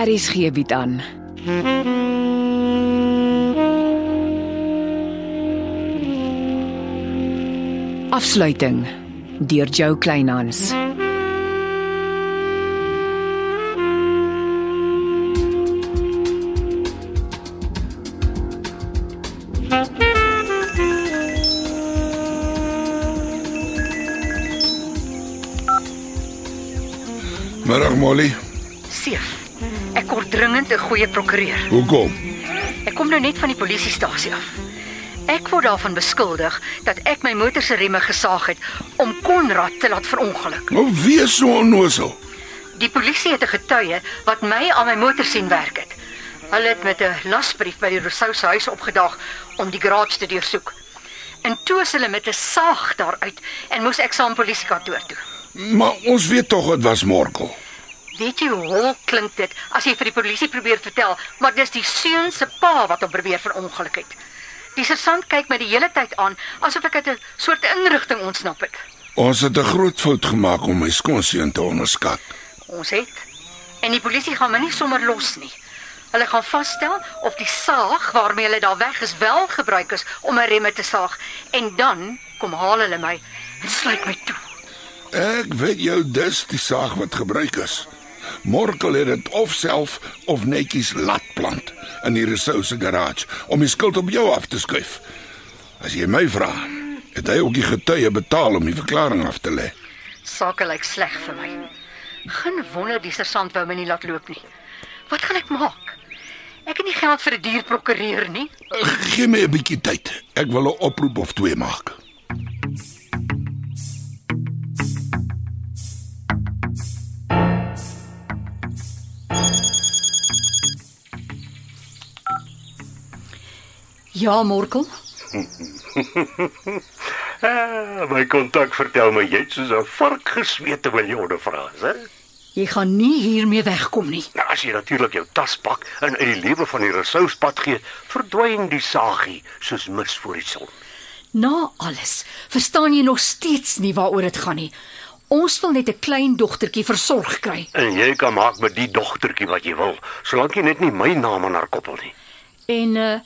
RSG bied aan. Afsluiting deur Jo Kleinhans. Middag Molly. Seef. Kort dringend 'n goeie prokureur. Hoekom? Ek kom nou net van die polisiestasie af. Ek word daarvan beskuldig dat ek my motor se remme gesaag het om Konrad te laat verongeluk. Nou wees so onnosel. Die polisie het 'n getuie wat my aan my motor sien werk het. Hulle het met 'n lasbrief by die Rousseau se huis opgedaag om die garage te deursoek. En toe is hulle met 'n saag daaruit en moes ek saam polisiekantoor toe. Maar ons weet tog dit was Morkel. Weet jy hoe hol klink dit as jy vir die polisie probeer vertel, maar dis die seun se pa wat hom probeer verongeluk het. Die sergeant kyk my die hele tyd aan asof ek uit 'n soort inrigting ontsnap het. Ons het 'n groot fout gemaak om my skoonseun te onderskat. Ons het en die polisie gaan my nie sommer los nie. Hulle gaan vasstel of die saag waarmee hulle daar weg is wel gebruik is om 'n remme te saag en dan kom haal hulle my en sluit my toe. Ek weet jou dis die saag wat gebruik is. Morkel het dit of self of netjies laat plant in die Rousseau se garage om die skuld op jou af te skuif. As jy my vra, het hy ook die getuie betaal om die verklaring af te lê. Sake lyk sleg vir my. Geen wonder die sergeant wou my nie laat loop nie. Wat gaan ek maak? Ek het nie geld vir 'n duur prokureur nie. Gee my 'n bietjie tyd. Ek wil 'n oproep of twee maak. Ja, Morkel. Ah, my kontak vertel my jy het soos 'n vark gesweete miljoene vrae, hè? Jy gaan nie hiermee wegkom nie. Nou as jy natuurlik jou tas pak en uit die lewe van die resouspad gee, verdwyn die sagie soos mis voor die son. Na alles, verstaan jy nog steeds nie waaroor dit gaan nie. Ons wil net 'n klein dogtertjie versorg kry. En jy kan maak met die dogtertjie wat jy wil, solank jy net nie my naam aan haar koppel nie. En uh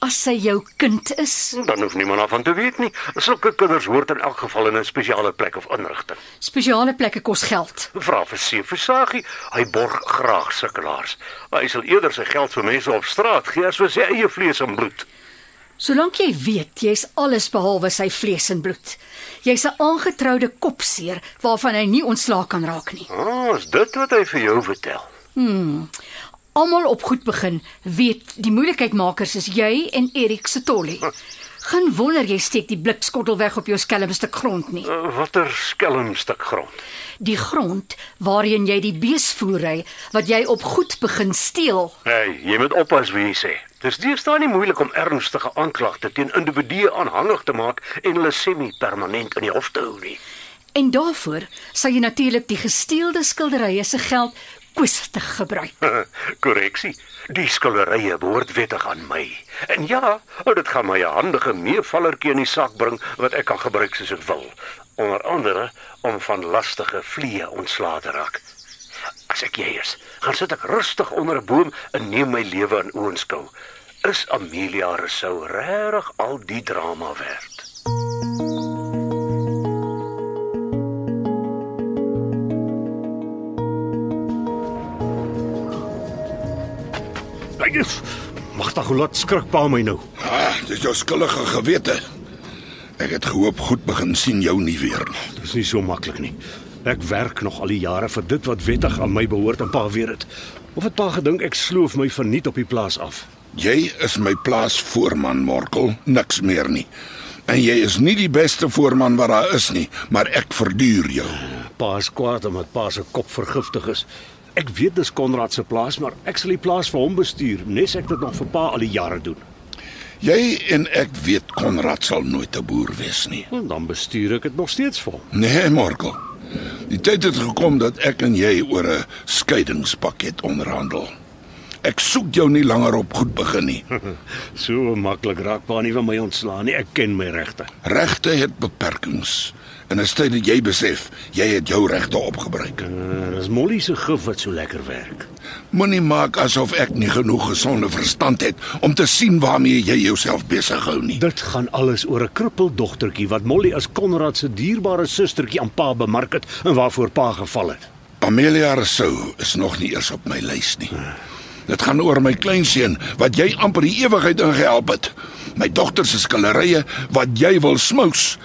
as sy jou kind is, Dan hoef niemand daarvan te weet nie. Sulke kinders hoort in elk geval in 'n spesiale plek of inrigting. spesiale plekke kos geld. Vra vir Seef Versagie, hy borg graag sukkelaars. Hy sal eerder sy geld vir mense op straat gee as vir sy eie vlees en bloed. Solank jy weet jy's alles behalwe sy vlees en bloed. Jy's 'n aangetroude kopseer waarvan hy nie ontslaak kan raak nie. Ah, is dit wat hy vir jou vertel? Almal op goed begin weet die moeilikheidmakers is jy en Erik se tollie. Geen wonder jy steek die blikskottel weg op jou skelmstuk grond nie. Uh, Watter skelm stuk grond. Die grond waarheen jy die bees voer wat jy op goed begin steel. Hey, jy moet oppas wie jy sê. Dis deesdae nie moeilik om ernstige aanklagte teen individue aanhangig te maak en hulle semi-permanent in die hof te hou nie. En daarvoor sal jy natuurlik die gesteelde skilderye se geld kwistig gebruik. Korreksie. Die skilderye behoort wettig aan my. En ja, ou, dit gaan my 'n handige meevallertjie in die sak bring wat ek kan gebruik soos ek wil. Onder andere om van lastige vliee ontslae te raak. As ek jy is, gaan sit ek rustig onder 'n boom en neem my lewe in oënskou. Is Amelia Rousseau regtig al die drama werd? Magtig, hoe laat skrik pa my nou? Ah, dis jou skuldige gewete. Ek het gehoop goed begin sien jou nie weer. Dis nie so maklik nie. Ek werk nog al die jare vir dit wat wettig aan my behoort en pa weet dit. Of het pa gedink ek sloof my verniet op die plaas af? Jy is my plaasvoorman, Morkel, niks meer nie. En jy is nie die beste voorman wat daar is nie, maar ek verduur jou. Pa is kwaad omdat pa se kop vergiftig is. Ek weet dis Konrad se plaas, maar ek sal die plaas vir hom bestuur, nes ek dit nog vir pa al die jare doen. Jy en ek weet Konrad sal nooit 'n boer wees nie. En dan bestuur ek dit nog steeds vir hom. Nee, Morkel. Die tyd het gekom dat ek en jy oor 'n skeidingspakket onderhandel. Ek soek jou nie langer op goed begin nie. So maklik raak pa nie van my ontslaan nie. Ek ken my regte. Regte het beperkings. En dit is tyd dat jy besef jy het jou regte opgebruik. Uh, dis Molly se gif wat so lekker werk. Moenie maak asof ek nie genoeg gesonde verstand het om te sien waarmee jy jouself besig hou nie. Dit gaan alles oor 'n krippeldogtertjie wat Molly as Konrad se dierbare sustertjie aan pa bemark het en waarvoor pa geval het. Amelia Rousseau is nog nie eers op my lys nie. Dit gaan oor my kleinseun wat jy amper die ewigheid ingehelp het. My dogter se skillerye wat jy wil smous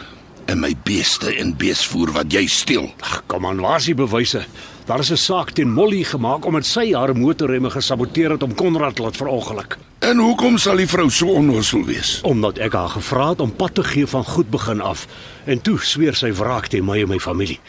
en my beeste en beesvoer wat jy steel. Ag, kom aan, waar is die bewyse? Daar is 'n saak teen Molly gemaak omdat sy haar motorremme gesaboteer het om Konrad laat verongeluk. En hoekom sal die vrou so onnoosel wees? Omdat ek haar gevra het om pad te gee van goed begin af en toe sweer sy wraak teen my en my familie.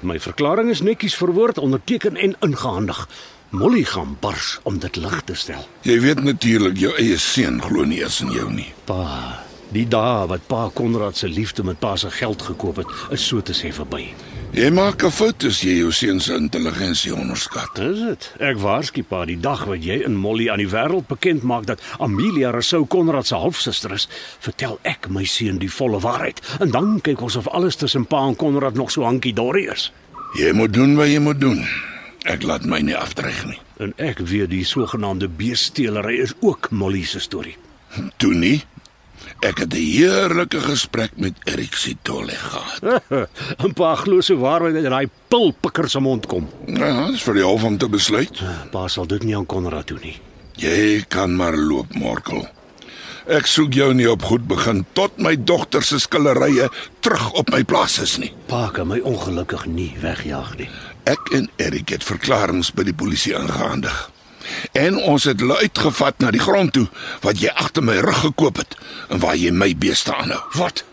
My verklaring is netjies verwoord, onderteken en ingehandig. Molly gaan bars om dit lig te stel. Jy weet natuurlik jou eie seun glo nie eens in jou nie. Pa, die dae wat pa Konrad se liefde met pa se geld gekoop het, is so te sê verby. Jy maak 'n fout as jy jou seun se intelligensie onderskat. Dis dit. Ek waarsku pa, die dag wat jy en Molly aan die wêreld bekend maak dat Amelia Rousseau Konrad se halfsuster is, vertel ek my seun die volle waarheid. En dan kyk ons of alles tussen pa en Konrad nog so hankie dorie is. Jy moet doen wat jy moet doen. Ek laat my nie afdreig nie. En ek weet die sogenaamde beestelery is ook Molly se storie. Toe nie. Ek het 'n heerlike gesprek met Erik Sitole gehad. 'n Pa glo so waar wat uit daai pilpikker se mond kom. Ja, dis vir die hof om te besluit. Pa sal dit nie aan Konrad doen nie. Jy kan maar loop, Morkel. Ek soek jou nie op goed begin tot my dogter se skillerye terug op my plaas is nie. Pa kan my ongelukkig nie wegjaag nie. Ek en Erik het verklaringe by die polisie aangehandig. En ons het hulle uitgevat na die grond toe wat jy agter my rug gekoop het en waar jy my beeste aanhou. Wat?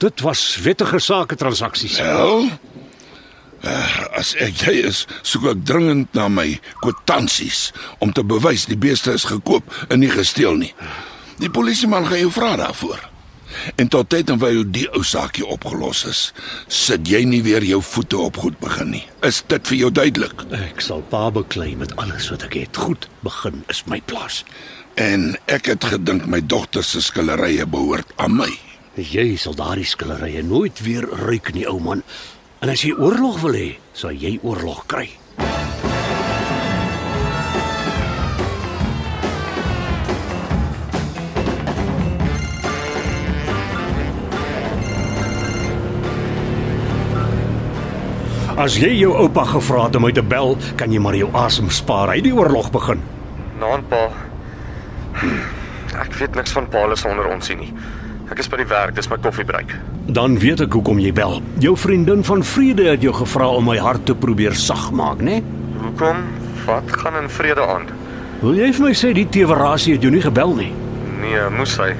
Dit was wettige sake transaksies. Wel, eh, as ek jy is, soek ek dringend na my kwitansies om te bewys die beeste is gekoop en nie gesteel nie. Die polisieman gaan jou vra daarvoor. En tot tyd en wyl die ou saakie opgelos is, sit jy nie weer jou voete op goed begin nie. Is dit vir jou duidelik? Ek sal pa beklei met alles wat ek het. Goed, begin is my plaas. En ek het gedink my dogter se skillerye behoort aan my. Jy sal daardie skillerye nooit weer ruik nie, ou man. En as jy oorlog wil hê, sal jy oorlog kry. As jy jou oupa gevra het om my te bel, kan jy maar jou asem spaar. Hy het die oorlog begin. Naand pa. Ek weet niks van Paul is onder ons nie. Ek is by die werk, dis my koffiebreek. Dan weet ek hoekom jy bel. Jou vriendin van vrede het jou gevra om my hart te probeer sag maak, né? Hoekom? Wat gaan in vrede aan? Wil jy vir my sê die teewerasie het jou nie gebel nie? Nee, moes hy.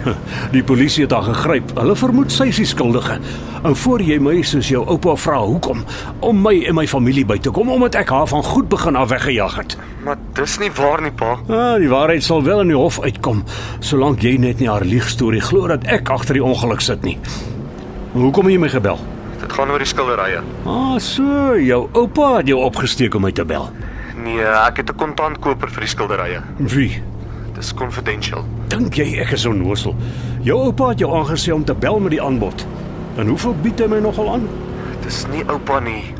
Die polisie het haar gegryp. Hulle vermoed sy is die skuldige. En voor jy my soos jou oupa vra hoekom om my en my familie by te kom omdat ek haar van goed begin af weggejaag het. Maar dis nie waar nie, pa. Ah, die waarheid sal wel in die hof uitkom, solank jy net nie haar liegstorie glo dat ek agter die ongeluk sit nie. Hoekom het jy my gebel? Dit gaan oor die skilderye. Ah, so, jou oupa het jou opgesteek om my te bel. Nee, ek het 'n kontantkoper vir die skilderye. Wie? Dis confidential. Dink jy ek is onnosel? Jou oupa het jou aangesê om te bel met die aanbod. En hoeveel bied hy my nogal aan? Dis nie oupa nie.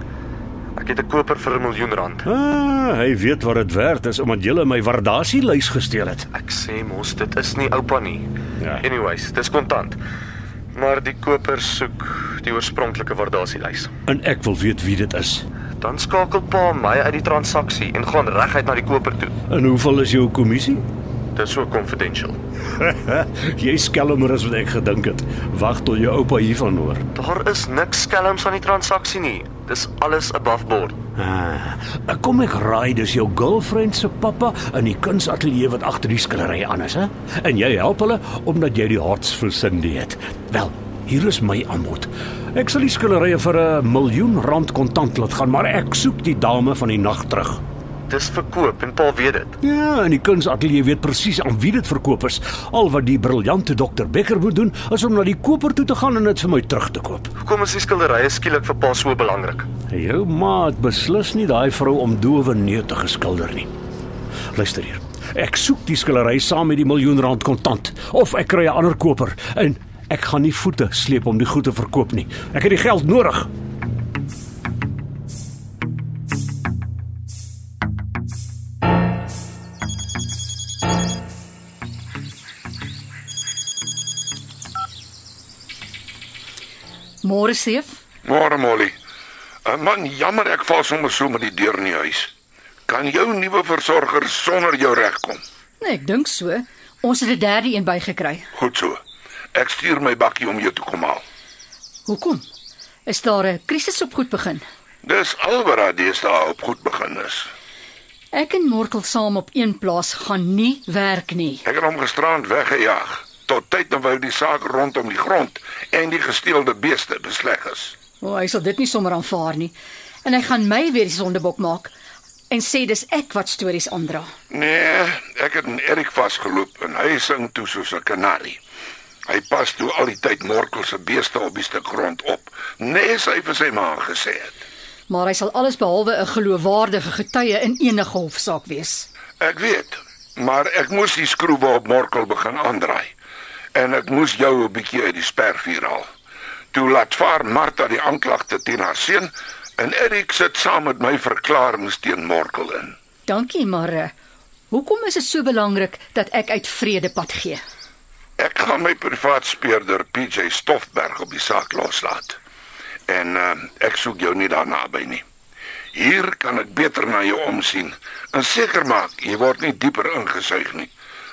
Ek het 'n koper vir 'n miljoen rand. Ah, hy weet wat dit werd is omdat jy my waardasielys gesteel het. Ek sê mos dit is nie oupa nie. Ja. Anyways, dis kontant. Maar die koper soek die oorspronklike waardasielys. En ek wil weet wie dit is. Dan skakel pa my uit die transaksie en gaan reguit na die koper toe. En hoeveel is jou kommissie? Dis so confidential. jy skelmer as wat ek gedink het. Wag tot jou oupa hiervan hoor. Daar is niks skelms aan die transaksie nie. Dis alles above board. Ah, kom ek raai dis jou girlfriend se pappa in die kunsateljee wat agter die skillery aan is, hè? En jy help hulle omdat jy die harts vir Cindy het. Wel, hier is my aanbod. Ek sal die skillerye vir 'n miljoen rand kontant laat gaan, maar ek soek die dame van die nag terug. Dis verkoop en pa weet dit. Ja, en die kunsateljee weet presies aan wie dit verkoop is. Al wat die briljante dokter Becker moet doen, is om na die koper toe te gaan en dit vir my terug te koop. Hoekom is die skilderye skielik vir pa so belangrik? Jou ma het beslis nie daai vrou om dowe neute te geskilder nie. Luister hier. Ek soek die skillery saam met die miljoen rand kontant of ek kry 'n ander koper en ek gaan nie voete sleep om die goed te verkoop nie. Ek het die geld nodig. Môre seef. Môre Molly. Uh, man, jammer ek val sommer so met die deur in die huis. Kan jou nuwe versorger sonder jou regkom? Nee, ek dink so. Ons het 'n derde een bygekry. Goed so. Ek stuur my bakkie om jou te kom haal. Hoekom? Is daar 'n krisis op goed begin? Dis alwaar deesdae op goed begin is. Ek en Morkel saam op een plaas gaan nie werk nie. Ek het hom gisterand weggejaag tot tyd nou wou die saak rondom die grond en die gesteelde beeste besleg is. O, hy sal dit nie sommer aanvaar nie. En hy gaan my weer die sondebok maak en sê dis ek wat stories aandra. Nee, ek het in Erik vasgeloop en hy sing toe soos 'n kanarie. Hy pas toe al die tyd Morkel se beeste op die stuk grond op, nes hy vir sy ma gesê het. Maar hy sal alles behalwe 'n geloofwaardige getuie in enige hofsaak wees. Ek weet, maar ek moes die skroewe op Morkel begin aandraai. En ek moes jou 'n bietjie uit die spervuur haal. Toe laat vaar Martha die aanklagte teen haar seun en Erik sit saam met my verklaring teen Morkel in. Dankie, maar uh, hoekom is dit so belangrik dat ek uit vrede pad gee? Ek gaan my privaat speurder PJ Stoffberg op die saak loslaat. En uh, ek soek jou nie daarna by nie. Hier kan ek beter na jou omsien en seker maak jy word nie dieper ingesuig nie.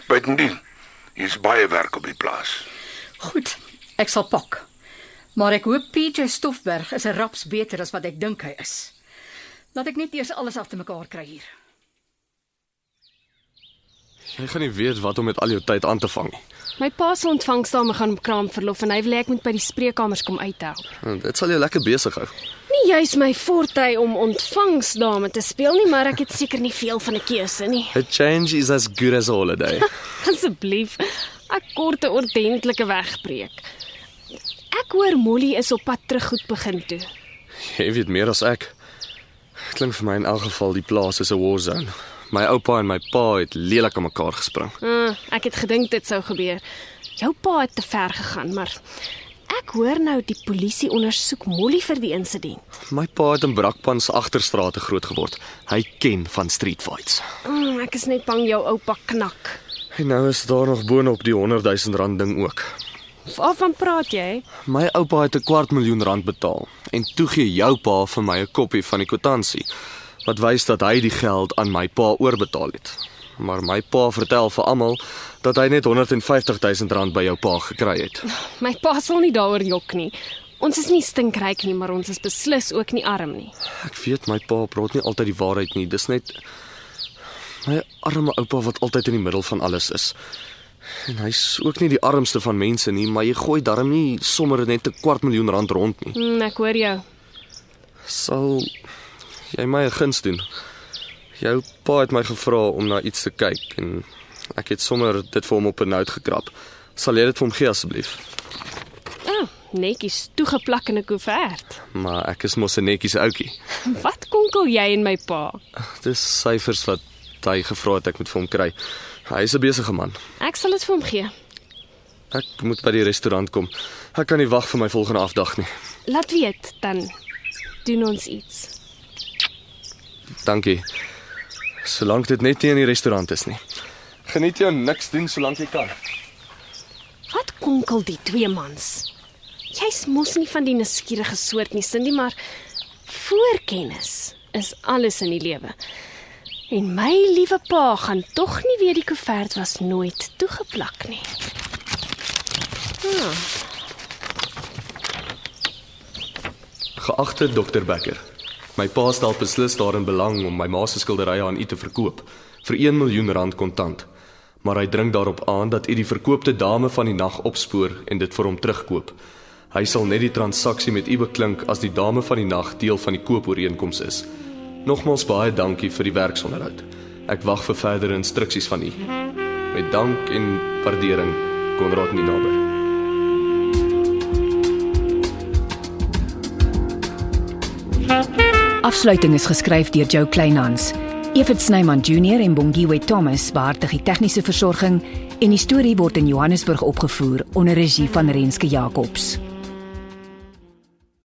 Buitendien, hier's baie werk op die plaas. Goed, ek sal pak. Maar ek hoop PJ Stoffberg is 'n raps beter as wat ek dink hy is. Laat ek net eers alles af te mekaar kry hier. Jy gaan nie weet wat om met al jou tyd aan te vang nie. My pa se ontvangsdame gaan op kraamverlof en hy wil hê ek moet by die spreekkamers kom uithelp. Dit sal jou lekker besig hou. Nie juis my forte om ontvangsdame te speel nie, maar ek het seker nie veel van 'n keuse nie. A change is as good as a holiday. Asseblief, 'n korte ordentlike wegbreek. Ek hoor Molly is op pad terug goed begin toe. Jy weet meer as ek. Klink vir my in elk geval die plaas is 'n war zone. My oupa en my pa het lelik aan mekaar gespring. Uh, ek het gedink dit sou gebeur. Jou pa het te ver gegaan, maar ek hoor nou die polisie ondersoek Molly vir die insident. My pa het in Brakpan se agterstrate groot geword. Hy ken van street fights. Mm, ek is net bang jou oupa knak. En nou is daar nog boonop die 100 000 rand ding ook. Waarvan praat jy? My oupa het 'n kwart miljoen rand betaal en toe gee jou pa vir my 'n kopie van die kwitansie wat wys dat hy die geld aan my pa oorbetaal het. Maar my pa vertel vir almal dat hy net 150 000 rand by jou pa gekry het. My pa sal nie daaroor jok nie. Ons is nie stinkryk nie, maar ons is beslis ook nie arm nie. Ek weet my pa praat nie altyd die waarheid nie. Dis net my arme oupa wat altyd in die middel van alles is. En hy's ook nie die armste van mense nie, maar jy gooi darm nie sommer net 'n kwart miljoen rand rond nie. Mm, ek hoor jou. Sal jy my 'n guns doen? Jou pa het my gevra om na iets te kyk en ek het sommer dit vir hom op 'n nout gekrap. Sal jy dit vir hom gee asseblief? Ah, oh, netjies toegeplak in 'n koevert. Maar ek is mos 'n netjies ouetjie. Wat konkel jy en my pa? Dis syfers wat hy gevra het ek moet vir hom kry. Hy is 'n besige man. Ek sal dit vir hom gee. Ek moet by die restaurant kom. Ek kan nie wag vir my volgende afdag nie. Laat weet dan doen ons iets. Dankie. Solank dit net nie in die restaurant is nie. Geniet jou niks doen solank jy kan. Wat konkel die twee mans? Jy's mos nie van die nuuskierige soort nie, Cindy, maar voorkennis is alles in die lewe. En my liewe pa gaan tog nie weet die koevert was nooit toegeplak nie. Ah, Geagte Dr Becker. My pa stel beslis daarin belang om my ma se skilderye aan u te verkoop vir 1 miljoen rand kontant. Maar hy dring daarop aan dat u die verkoopte dame van die nag opspoor en dit vir hom terugkoop. Hy sal net die transaksie met u beklink as die dame van die nag deel van die koopooreenkoms is. Nogmaals baie dankie vir die werksonderhoud. Ek wag vir verdere instruksies van u. Met dank en waardering, Konrad Ninaber. Afsluiting is geskryf deur Jo Kleinhans. Evit Snyman Junior en Bongwe Thomas beheer die tegniese versorging en die storie word in Johannesburg opgevoer onder regie van Renske Jacobs.